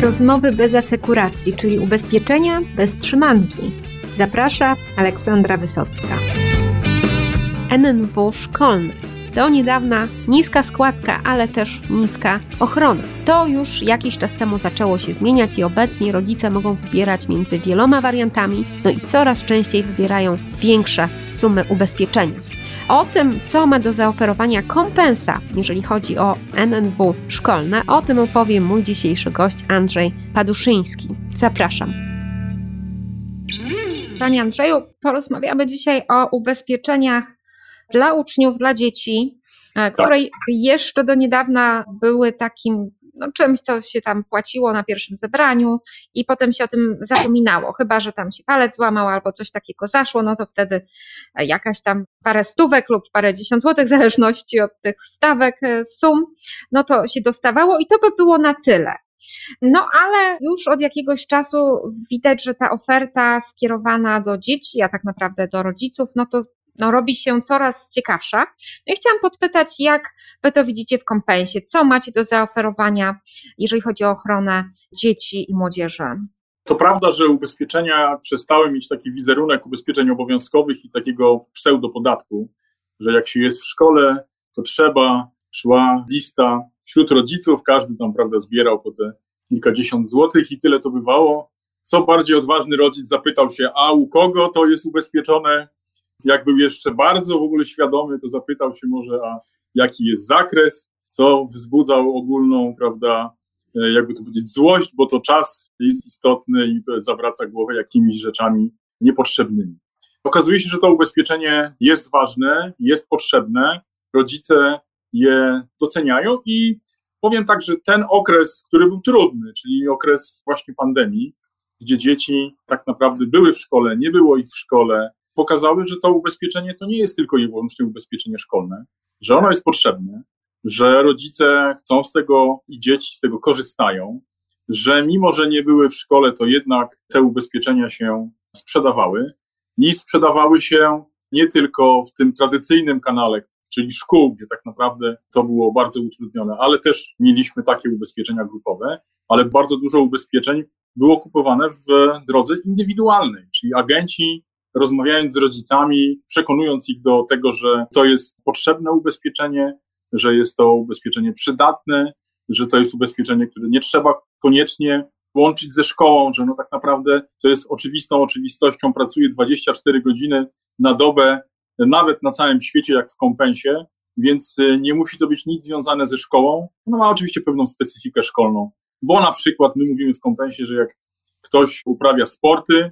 Rozmowy bez asekuracji, czyli ubezpieczenia bez trzymanki. Zaprasza Aleksandra Wysocka. NNW szkolny. Do niedawna niska składka, ale też niska ochrona. To już jakiś czas temu zaczęło się zmieniać i obecnie rodzice mogą wybierać między wieloma wariantami, no i coraz częściej wybierają większe sumy ubezpieczenia. O tym, co ma do zaoferowania kompensa, jeżeli chodzi o NNW szkolne, o tym opowie mój dzisiejszy gość Andrzej Paduszyński. Zapraszam. Panie Andrzeju, porozmawiamy dzisiaj o ubezpieczeniach dla uczniów, dla dzieci, które tak. jeszcze do niedawna były takim no, czymś, co się tam płaciło na pierwszym zebraniu i potem się o tym zapominało. Chyba, że tam się palec złamał albo coś takiego zaszło, no to wtedy jakaś tam parę stówek lub parę dziesiąt złotych, w zależności od tych stawek, e, sum, no to się dostawało i to by było na tyle. No ale już od jakiegoś czasu widać, że ta oferta skierowana do dzieci, a tak naprawdę do rodziców, no to no, robi się coraz ciekawsza. No i chciałam podpytać, jak Wy to widzicie w kompensie? Co macie do zaoferowania, jeżeli chodzi o ochronę dzieci i młodzieży? To prawda, że ubezpieczenia przestały mieć taki wizerunek ubezpieczeń obowiązkowych i takiego pseudopodatku, że jak się jest w szkole, to trzeba, szła lista wśród rodziców, każdy tam, prawda, zbierał po te kilkadziesiąt złotych i tyle to bywało. Co bardziej odważny rodzic zapytał się, a u kogo to jest ubezpieczone? Jak był jeszcze bardzo w ogóle świadomy, to zapytał się może, a jaki jest zakres, co wzbudzał ogólną, prawda, e, jakby to powiedzieć, złość, bo to czas jest istotny i to zawraca głowę jakimiś rzeczami niepotrzebnymi. Okazuje się, że to ubezpieczenie jest ważne, jest potrzebne, rodzice je doceniają i powiem tak, że ten okres, który był trudny, czyli okres właśnie pandemii, gdzie dzieci tak naprawdę były w szkole, nie było ich w szkole, pokazały, że to ubezpieczenie to nie jest tylko i wyłącznie ubezpieczenie szkolne, że ono jest potrzebne, że rodzice chcą z tego i dzieci z tego korzystają, że mimo, że nie były w szkole, to jednak te ubezpieczenia się sprzedawały. I sprzedawały się nie tylko w tym tradycyjnym kanale, czyli szkół, gdzie tak naprawdę to było bardzo utrudnione, ale też mieliśmy takie ubezpieczenia grupowe, ale bardzo dużo ubezpieczeń było kupowane w drodze indywidualnej, czyli agenci rozmawiając z rodzicami, przekonując ich do tego, że to jest potrzebne ubezpieczenie, że jest to ubezpieczenie przydatne, że to jest ubezpieczenie, które nie trzeba koniecznie łączyć ze szkołą, że no tak naprawdę, co jest oczywistą oczywistością, pracuje 24 godziny na dobę, nawet na całym świecie, jak w kompensie, więc y, nie musi to być nic związane ze szkołą. Ono ma oczywiście pewną specyfikę szkolną, bo na przykład my mówimy w kompensie, że jak ktoś uprawia sporty,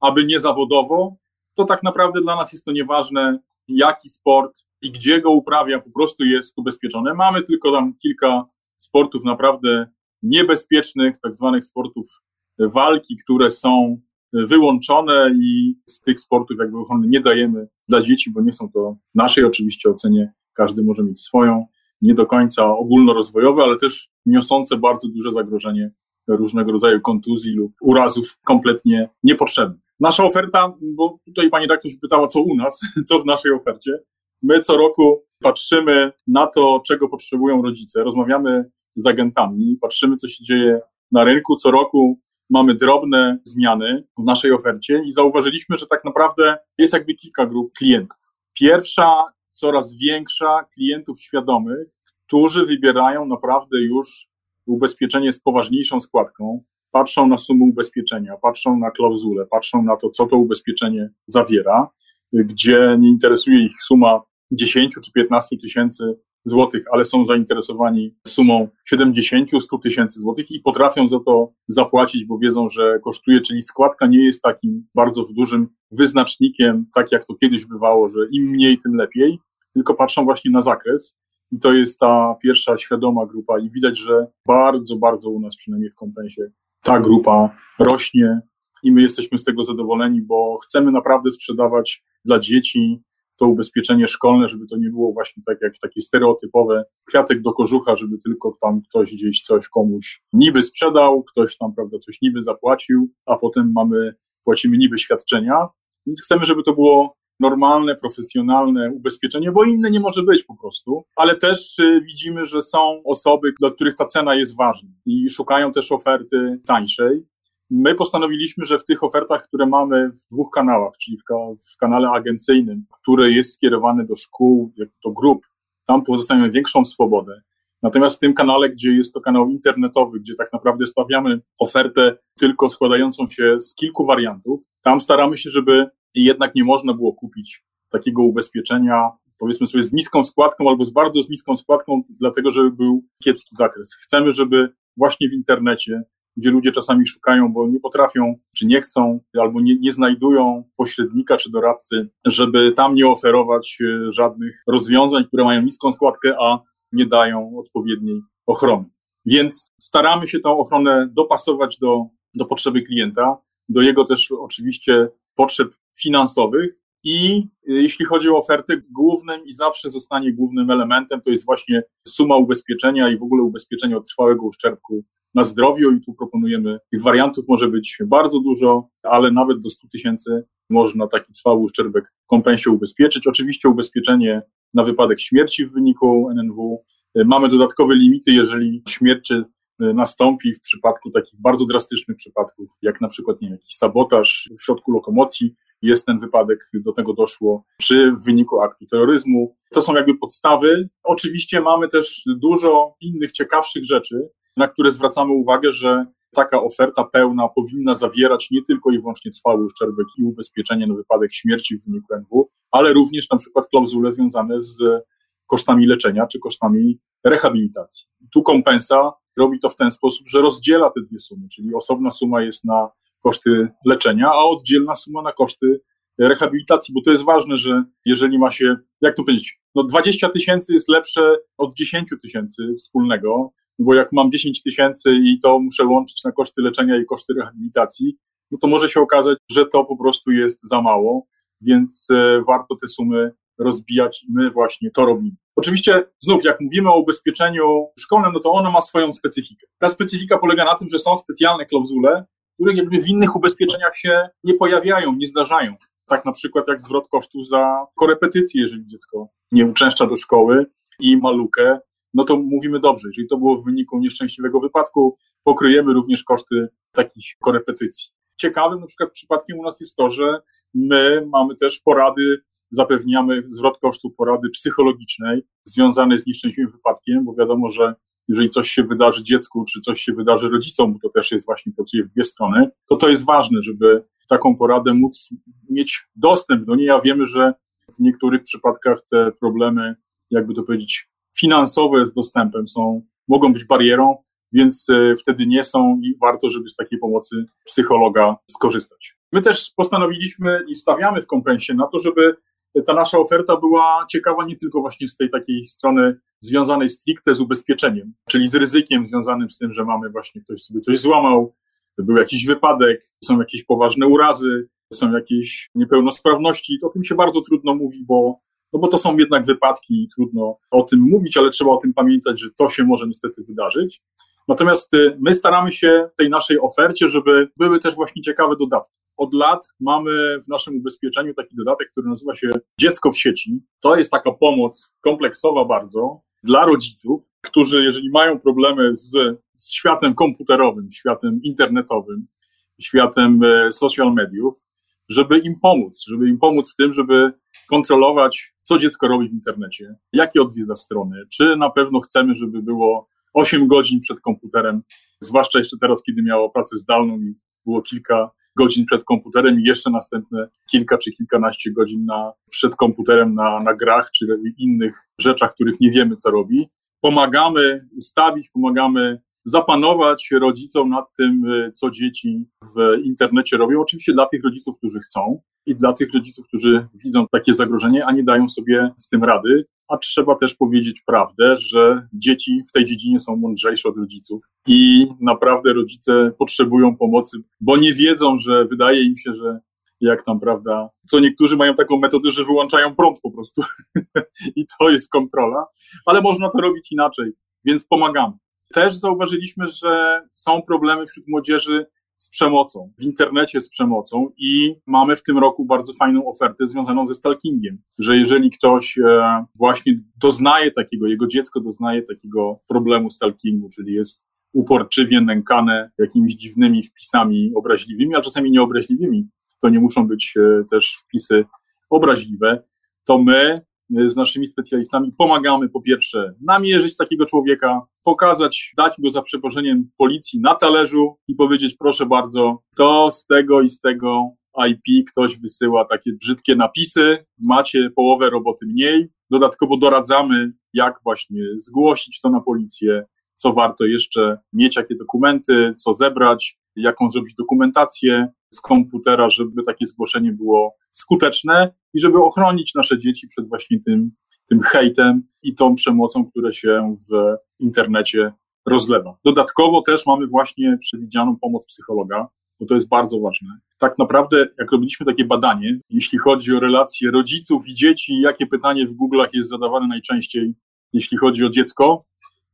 aby nie zawodowo, to tak naprawdę dla nas jest to nieważne, jaki sport i gdzie go uprawia, po prostu jest ubezpieczone. Mamy tylko tam kilka sportów naprawdę niebezpiecznych, tak zwanych sportów walki, które są wyłączone i z tych sportów jakby ochrony nie dajemy dla dzieci, bo nie są to w naszej oczywiście ocenie, każdy może mieć swoją, nie do końca ogólnorozwojowe, ale też niosące bardzo duże zagrożenie różnego rodzaju kontuzji lub urazów kompletnie niepotrzebnych. Nasza oferta, bo tutaj pani redaktor się pytała, co u nas, co w naszej ofercie. My co roku patrzymy na to, czego potrzebują rodzice, rozmawiamy z agentami, patrzymy, co się dzieje na rynku. Co roku mamy drobne zmiany w naszej ofercie i zauważyliśmy, że tak naprawdę jest jakby kilka grup klientów. Pierwsza, coraz większa klientów świadomych, którzy wybierają naprawdę już ubezpieczenie z poważniejszą składką, patrzą na sumę ubezpieczenia, patrzą na klauzulę, patrzą na to, co to ubezpieczenie zawiera, gdzie nie interesuje ich suma 10 czy 15 tysięcy złotych, ale są zainteresowani sumą 70-100 tysięcy złotych i potrafią za to zapłacić, bo wiedzą, że kosztuje, czyli składka nie jest takim bardzo dużym wyznacznikiem, tak jak to kiedyś bywało, że im mniej, tym lepiej, tylko patrzą właśnie na zakres. I to jest ta pierwsza świadoma grupa, i widać, że bardzo, bardzo u nas, przynajmniej w kompensie, ta grupa rośnie i my jesteśmy z tego zadowoleni, bo chcemy naprawdę sprzedawać dla dzieci to ubezpieczenie szkolne, żeby to nie było właśnie tak jak takie stereotypowe kwiatek do kożucha, żeby tylko tam ktoś gdzieś coś komuś niby sprzedał, ktoś tam prawda coś niby zapłacił, a potem mamy płacimy niby świadczenia. Więc chcemy, żeby to było normalne, profesjonalne ubezpieczenie, bo inne nie może być po prostu, ale też y, widzimy, że są osoby, dla których ta cena jest ważna i szukają też oferty tańszej. My postanowiliśmy, że w tych ofertach, które mamy w dwóch kanałach, czyli w, w kanale agencyjnym, który jest skierowany do szkół, do grup, tam pozostajemy większą swobodę. Natomiast w tym kanale, gdzie jest to kanał internetowy, gdzie tak naprawdę stawiamy ofertę tylko składającą się z kilku wariantów, tam staramy się, żeby jednak nie można było kupić takiego ubezpieczenia, powiedzmy sobie, z niską składką albo z bardzo z niską składką, dlatego żeby był kiepski zakres. Chcemy, żeby właśnie w internecie, gdzie ludzie czasami szukają, bo nie potrafią, czy nie chcą, albo nie, nie znajdują pośrednika czy doradcy, żeby tam nie oferować e, żadnych rozwiązań, które mają niską składkę, a nie dają odpowiedniej ochrony. Więc staramy się tą ochronę dopasować do, do potrzeby klienta, do jego też oczywiście potrzeb finansowych. I y, jeśli chodzi o ofertę, głównym i zawsze zostanie głównym elementem to jest właśnie suma ubezpieczenia i w ogóle ubezpieczenie od trwałego uszczerbku na zdrowiu. I tu proponujemy tych wariantów może być bardzo dużo, ale nawet do 100 tysięcy można taki trwały uszczerbek kompensie ubezpieczyć. Oczywiście ubezpieczenie na wypadek śmierci w wyniku NNW. Y, mamy dodatkowe limity, jeżeli śmierć y, nastąpi w przypadku takich bardzo drastycznych przypadków, jak na przykład nie, jakiś sabotaż w środku lokomocji, jest ten wypadek, do tego doszło, w wyniku aktu terroryzmu. To są jakby podstawy. Oczywiście mamy też dużo innych ciekawszych rzeczy, na które zwracamy uwagę, że taka oferta pełna powinna zawierać nie tylko i wyłącznie trwały uszczerbek i ubezpieczenie na wypadek śmierci w wyniku NW, ale również na przykład klauzule związane z kosztami leczenia czy kosztami rehabilitacji. Tu kompensa robi to w ten sposób, że rozdziela te dwie sumy, czyli osobna suma jest na koszty leczenia, a oddzielna suma na koszty rehabilitacji, bo to jest ważne, że jeżeli ma się, jak to powiedzieć, no 20 tysięcy jest lepsze od 10 tysięcy wspólnego, bo jak mam 10 tysięcy i to muszę łączyć na koszty leczenia i koszty rehabilitacji, no to może się okazać, że to po prostu jest za mało, więc e, warto te sumy rozbijać i my właśnie to robimy. Oczywiście, znów, jak mówimy o ubezpieczeniu szkolnym, no to ono ma swoją specyfikę. Ta specyfika polega na tym, że są specjalne klauzule, które jakby w innych ubezpieczeniach się nie pojawiają, nie zdarzają. Tak na przykład jak zwrot kosztów za korepetycje, jeżeli dziecko nie uczęszcza do szkoły i ma lukę, no to mówimy dobrze, jeżeli to było w wyniku nieszczęśliwego wypadku, pokryjemy również koszty takich korepetycji. Ciekawym na przykład przypadkiem u nas jest to, że my mamy też porady, zapewniamy zwrot kosztów porady psychologicznej związanej z nieszczęśliwym wypadkiem, bo wiadomo, że jeżeli coś się wydarzy dziecku, czy coś się wydarzy rodzicom, bo to też jest właśnie, pracuje w dwie strony, to to jest ważne, żeby taką poradę móc mieć dostęp do niej, a wiemy, że w niektórych przypadkach te problemy, jakby to powiedzieć, finansowe z dostępem są, mogą być barierą, więc e, wtedy nie są i warto, żeby z takiej pomocy psychologa skorzystać. My też postanowiliśmy i stawiamy w kompensie na to, żeby ta nasza oferta była ciekawa nie tylko właśnie z tej takiej strony związanej stricte z ubezpieczeniem, czyli z ryzykiem związanym z tym, że mamy właśnie ktoś sobie coś złamał, był jakiś wypadek, są jakieś poważne urazy, są jakieś niepełnosprawności. O tym się bardzo trudno mówi, bo, no bo to są jednak wypadki i trudno o tym mówić, ale trzeba o tym pamiętać, że to się może niestety wydarzyć. Natomiast y, my staramy się w tej naszej ofercie, żeby były też właśnie ciekawe dodatki. Od lat mamy w naszym ubezpieczeniu taki dodatek, który nazywa się Dziecko w sieci. To jest taka pomoc kompleksowa bardzo dla rodziców, którzy jeżeli mają problemy z, z światem komputerowym, światem internetowym, światem e, social mediów, żeby im pomóc, żeby im pomóc w tym, żeby kontrolować, co dziecko robi w internecie, jakie odwiedza strony, czy na pewno chcemy, żeby było 8 godzin przed komputerem, zwłaszcza jeszcze teraz, kiedy miało pracę zdalną i było kilka godzin przed komputerem i jeszcze następne kilka czy kilkanaście godzin na, przed komputerem na, na grach czy innych rzeczach, których nie wiemy, co robi. Pomagamy ustawić, pomagamy zapanować rodzicom nad tym, y, co dzieci w internecie robią. Oczywiście dla tych rodziców, którzy chcą i dla tych rodziców, którzy widzą takie zagrożenie, a nie dają sobie z tym rady. A trzeba też powiedzieć prawdę, że dzieci w tej dziedzinie są mądrzejsze od rodziców i naprawdę rodzice potrzebują pomocy, bo nie wiedzą, że wydaje im się, że jak tam, prawda, co niektórzy mają taką metodę, że wyłączają prąd po prostu i to jest kontrola, ale można to robić inaczej, więc pomagamy. Też zauważyliśmy, że są problemy wśród młodzieży z przemocą, w internecie z przemocą i mamy w tym roku bardzo fajną ofertę związaną ze stalkingiem, że jeżeli ktoś e, właśnie doznaje takiego, jego dziecko doznaje takiego problemu stalkingu, czyli jest uporczywie nękane jakimiś dziwnymi wpisami obraźliwymi, a czasami nieobraźliwymi, to nie muszą być e, też wpisy obraźliwe, to my z naszymi specjalistami. Pomagamy po pierwsze namierzyć takiego człowieka, pokazać, dać go za przeproszeniem policji na talerzu i powiedzieć proszę bardzo, to z tego i z tego IP ktoś wysyła takie brzydkie napisy, macie połowę roboty mniej. Dodatkowo doradzamy, jak właśnie zgłosić to na policję, co warto jeszcze mieć, jakie dokumenty, co zebrać, jaką zrobić dokumentację z komputera, żeby takie zgłoszenie było skuteczne i żeby ochronić nasze dzieci przed właśnie tym, tym hejtem i tą przemocą, która się w internecie rozlewa. Dodatkowo też mamy właśnie przewidzianą pomoc psychologa, bo to jest bardzo ważne. Tak naprawdę, jak robiliśmy takie badanie, jeśli chodzi o relacje rodziców i dzieci, jakie pytanie w Google'ach jest zadawane najczęściej, jeśli chodzi o dziecko,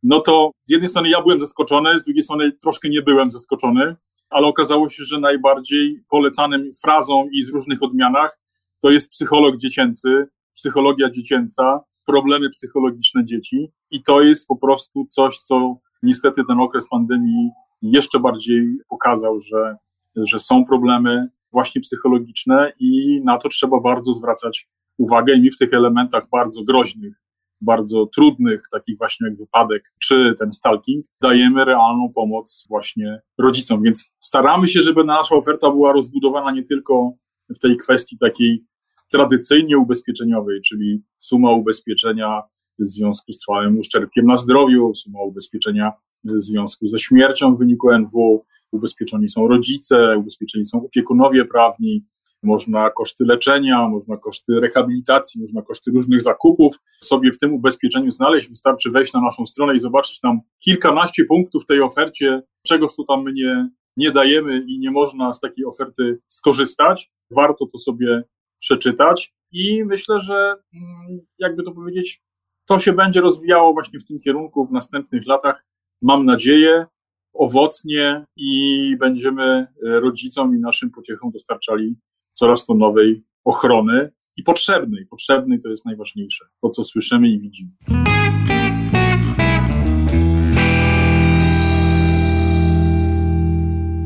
no to z jednej strony ja byłem zaskoczony, z drugiej strony troszkę nie byłem zaskoczony, ale okazało się, że najbardziej polecanym frazą i z różnych odmianach to jest psycholog dziecięcy, psychologia dziecięca, problemy psychologiczne dzieci i to jest po prostu coś, co niestety ten okres pandemii jeszcze bardziej pokazał, że, że są problemy właśnie psychologiczne i na to trzeba bardzo zwracać uwagę i mi w tych elementach bardzo groźnych bardzo trudnych, takich właśnie jak wypadek czy ten stalking, dajemy realną pomoc właśnie rodzicom. Więc staramy się, żeby nasza oferta była rozbudowana nie tylko w tej kwestii takiej tradycyjnie ubezpieczeniowej, czyli suma ubezpieczenia w związku z trwałym uszczerbkiem na zdrowiu, suma ubezpieczenia w związku ze śmiercią w wyniku NW, ubezpieczeni są rodzice, ubezpieczeni są opiekunowie prawni, można koszty leczenia, można koszty rehabilitacji, można koszty różnych zakupów sobie w tym ubezpieczeniu znaleźć. Wystarczy wejść na naszą stronę i zobaczyć tam kilkanaście punktów w tej ofercie, czegoś tu tam my nie, nie dajemy i nie można z takiej oferty skorzystać. Warto to sobie przeczytać i myślę, że mm, jakby to powiedzieć, to się będzie rozwijało właśnie w tym kierunku w następnych latach. Mam nadzieję, owocnie i będziemy rodzicom i naszym pociechom dostarczali coraz to nowej ochrony i potrzebnej. Potrzebnej to jest najważniejsze, to co słyszymy i widzimy.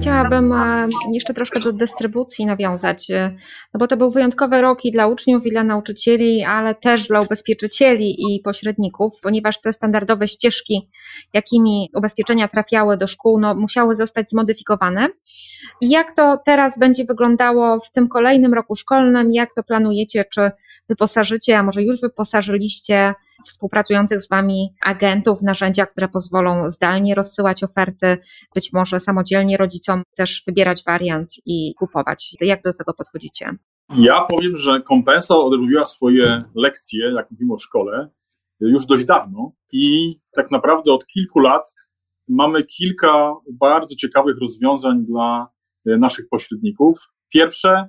Chciałabym e, jeszcze troszkę do dystrybucji nawiązać, e, no bo to był wyjątkowy rok i dla uczniów, i dla nauczycieli, ale też dla ubezpieczycieli i pośredników, ponieważ te standardowe ścieżki, jakimi ubezpieczenia trafiały do szkół, no, musiały zostać zmodyfikowane. I jak to teraz będzie wyglądało w tym kolejnym roku szkolnym? Jak to planujecie? Czy wyposażycie, a może już wyposażyliście współpracujących z Wami agentów, narzędzia, które pozwolą zdalnie rozsyłać oferty, być może samodzielnie rodzicom też wybierać wariant i kupować. Jak do tego podchodzicie? Ja powiem, że kompensa odrobiła swoje lekcje, jak mówimy o szkole, już dość dawno i tak naprawdę od kilku lat mamy kilka bardzo ciekawych rozwiązań dla e, naszych pośredników. Pierwsze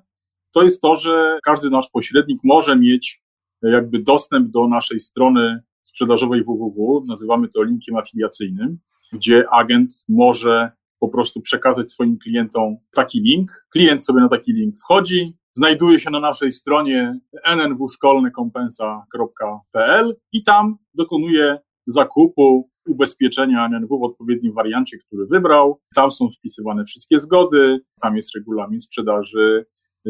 to jest to, że każdy nasz pośrednik może mieć jakby dostęp do naszej strony sprzedażowej www, nazywamy to linkiem afiliacyjnym, gdzie agent może po prostu przekazać swoim klientom taki link. Klient sobie na taki link wchodzi, znajduje się na naszej stronie nnwszkolnykompensa.pl i tam dokonuje zakupu ubezpieczenia NNW w odpowiednim wariancie, który wybrał. Tam są wpisywane wszystkie zgody, tam jest regulamin sprzedaży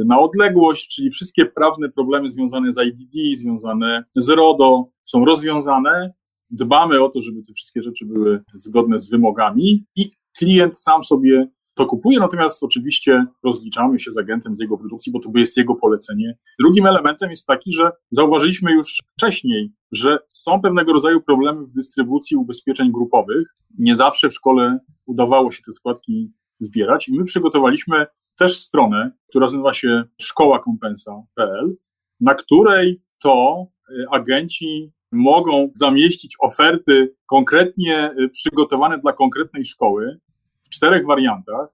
na odległość, czyli wszystkie prawne problemy związane z IDD, związane z RODO są rozwiązane. Dbamy o to, żeby te wszystkie rzeczy były zgodne z wymogami i klient sam sobie to kupuje, natomiast oczywiście rozliczamy się z agentem z jego produkcji, bo to jest jego polecenie. Drugim elementem jest taki, że zauważyliśmy już wcześniej, że są pewnego rodzaju problemy w dystrybucji ubezpieczeń grupowych. Nie zawsze w szkole udawało się te składki zbierać i my przygotowaliśmy też stronę, która nazywa się szkołakompensa.pl, na której to y, agenci mogą zamieścić oferty konkretnie y, przygotowane dla konkretnej szkoły w czterech wariantach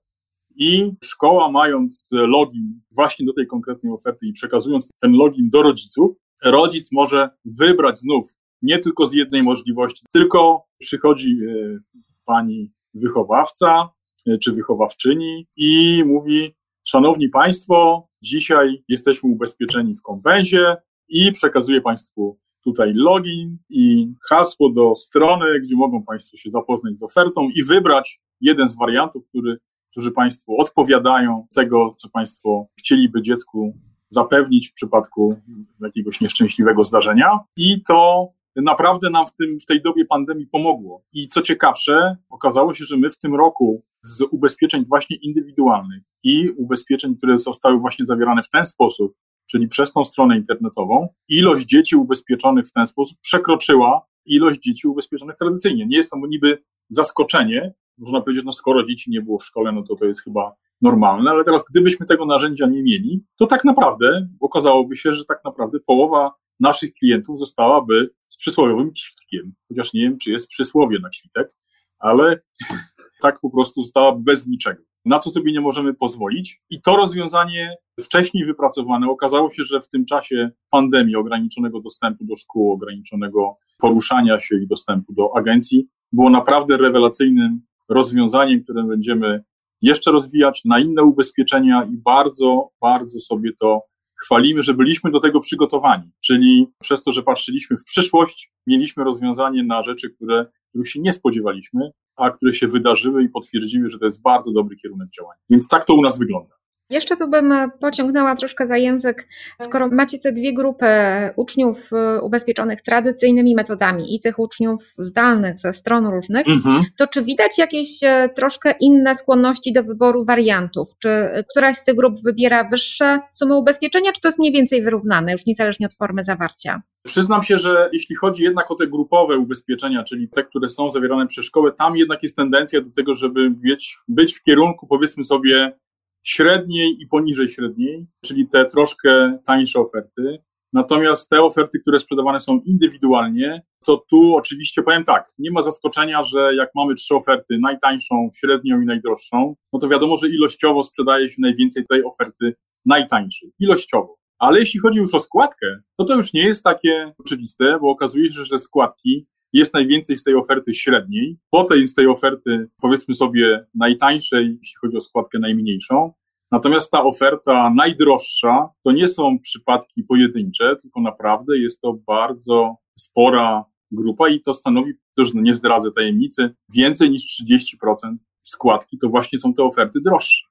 i szkoła mając login właśnie do tej konkretnej oferty i przekazując ten login do rodziców, rodzic może wybrać znów nie tylko z jednej możliwości, tylko przychodzi y, pani wychowawca, czy wychowawczyni i mówi: Szanowni Państwo, dzisiaj jesteśmy ubezpieczeni w kompensie i przekazuję Państwu tutaj login i hasło do strony, gdzie mogą Państwo się zapoznać z ofertą i wybrać jeden z wariantów, który, którzy Państwo odpowiadają tego, co Państwo chcieliby dziecku zapewnić w przypadku jakiegoś nieszczęśliwego zdarzenia. I to naprawdę nam w, tym, w tej dobie pandemii pomogło. I co ciekawsze, okazało się, że my w tym roku z ubezpieczeń właśnie indywidualnych i ubezpieczeń, które zostały właśnie zawierane w ten sposób, czyli przez tą stronę internetową, ilość dzieci ubezpieczonych w ten sposób przekroczyła ilość dzieci ubezpieczonych tradycyjnie. Nie jest to niby zaskoczenie, można powiedzieć, no skoro dzieci nie było w szkole, no to to jest chyba normalne, ale teraz gdybyśmy tego narzędzia nie mieli, to tak naprawdę okazałoby się, że tak naprawdę połowa naszych klientów zostałaby z przysłowiowym kwitkiem, chociaż nie wiem, czy jest przysłowie na kwitek, ale tak po prostu została bez niczego. Na co sobie nie możemy pozwolić. I to rozwiązanie wcześniej wypracowane okazało się, że w tym czasie pandemii, ograniczonego dostępu do szkół, ograniczonego poruszania się i dostępu do agencji, było naprawdę rewelacyjnym rozwiązaniem, które będziemy jeszcze rozwijać na inne ubezpieczenia i bardzo, bardzo sobie to chwalimy, że byliśmy do tego przygotowani. Czyli przez to, że patrzyliśmy w przyszłość, mieliśmy rozwiązanie na rzeczy, które, których się nie spodziewaliśmy, a które się wydarzyły i potwierdziły, że to jest bardzo dobry kierunek działania. Więc tak to u nas wygląda. Jeszcze tu bym pociągnęła troszkę za język, skoro macie te dwie grupy uczniów e, ubezpieczonych tradycyjnymi metodami i tych uczniów zdalnych ze stron różnych, mhm. to czy widać jakieś e, troszkę inne skłonności do wyboru wariantów? Czy któraś z tych grup wybiera wyższe sumy ubezpieczenia, czy to jest mniej więcej wyrównane, już niezależnie od formy zawarcia? Przyznam się, że jeśli chodzi jednak o te grupowe ubezpieczenia, czyli te, które są zawierane przez szkołę, tam jednak jest tendencja do tego, żeby być, być w kierunku, powiedzmy sobie, średniej i poniżej średniej, czyli te troszkę tańsze oferty. Natomiast te oferty, które sprzedawane są indywidualnie, to tu oczywiście powiem tak, nie ma zaskoczenia, że jak mamy trzy oferty, najtańszą, średnią i najdroższą, no to wiadomo, że ilościowo sprzedaje się najwięcej tej oferty najtańszej, ilościowo. Ale jeśli chodzi już o składkę, to to już nie jest takie oczywiste, bo okazuje się, że składki jest najwięcej z tej oferty średniej, potem z tej oferty, powiedzmy sobie, najtańszej, jeśli chodzi o składkę najmniejszą. Natomiast ta oferta najdroższa to nie są przypadki pojedyncze, tylko naprawdę jest to bardzo spora grupa i to stanowi, też nie zdradzę tajemnicy, więcej niż 30% składki to właśnie są te oferty droższe.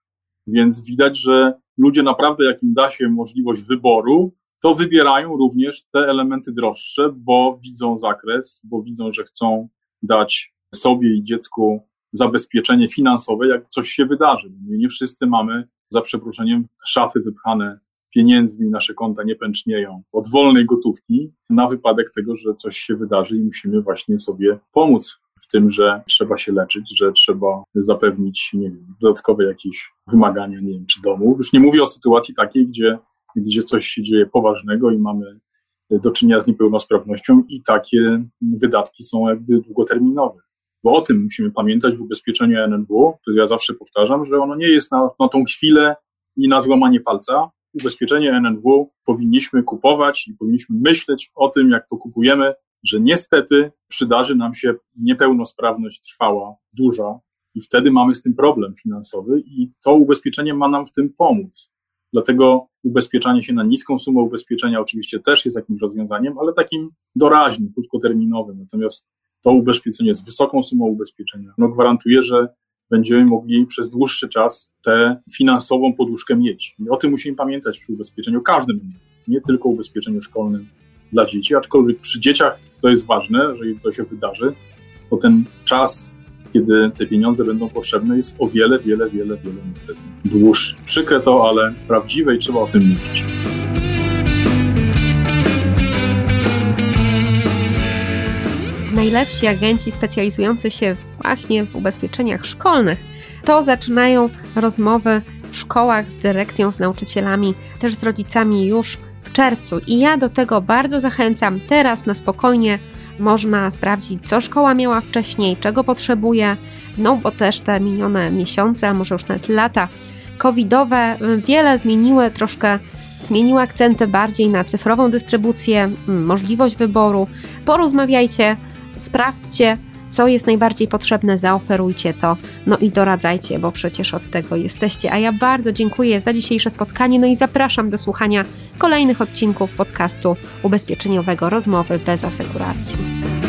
Więc widać, że ludzie naprawdę, jak im da się możliwość wyboru, to wybierają również te elementy droższe, bo widzą zakres, bo widzą, że chcą dać sobie i dziecku zabezpieczenie finansowe, jak coś się wydarzy. Nie wszyscy mamy, za przeproszeniem, szafy wypchane pieniędzmi, nasze konta nie pęcznieją od wolnej gotówki na wypadek tego, że coś się wydarzy i musimy właśnie sobie pomóc w tym, że trzeba się leczyć, że trzeba zapewnić nie wiem, dodatkowe jakieś wymagania, nie wiem, czy domu. Już nie mówię o sytuacji takiej, gdzie gdzie coś się dzieje poważnego i mamy do czynienia z niepełnosprawnością i takie wydatki są jakby długoterminowe. Bo o tym musimy pamiętać w ubezpieczeniu NNW, to ja zawsze powtarzam, że ono nie jest na, na tą chwilę i na złamanie palca. Ubezpieczenie NNW powinniśmy kupować i powinniśmy myśleć o tym, jak to kupujemy, że niestety przydarzy nam się niepełnosprawność trwała, duża i wtedy mamy z tym problem finansowy i to ubezpieczenie ma nam w tym pomóc. Dlatego ubezpieczanie się na niską sumę ubezpieczenia oczywiście też jest jakimś rozwiązaniem, ale takim doraźnym, krótkoterminowym. Natomiast to ubezpieczenie z wysoką sumą ubezpieczenia no gwarantuje, że będziemy mogli przez dłuższy czas tę finansową poduszkę mieć. I o tym musimy pamiętać przy ubezpieczeniu każdym, nie tylko ubezpieczeniu szkolnym dla dzieci, aczkolwiek przy dzieciach to jest ważne, że to się wydarzy, bo ten czas kiedy te pieniądze będą potrzebne, jest o wiele, wiele, wiele, wiele niestety dłuższy. Przykre to, ale prawdziwe i trzeba o tym mówić. Najlepsi agenci specjalizujący się właśnie w ubezpieczeniach szkolnych to zaczynają rozmowy w szkołach z dyrekcją, z nauczycielami, też z rodzicami już w czerwcu. I ja do tego bardzo zachęcam teraz na spokojnie można sprawdzić, co szkoła miała wcześniej, czego potrzebuje, no bo też te minione miesiące, a może już nawet lata covidowe wiele zmieniły, troszkę zmieniły akcenty bardziej na cyfrową dystrybucję, możliwość wyboru. Porozmawiajcie, sprawdźcie, co jest najbardziej potrzebne, zaoferujcie to, no i doradzajcie, bo przecież od tego jesteście. A ja bardzo dziękuję za dzisiejsze spotkanie, no i zapraszam do słuchania kolejnych odcinków podcastu ubezpieczeniowego Rozmowy bez asekuracji.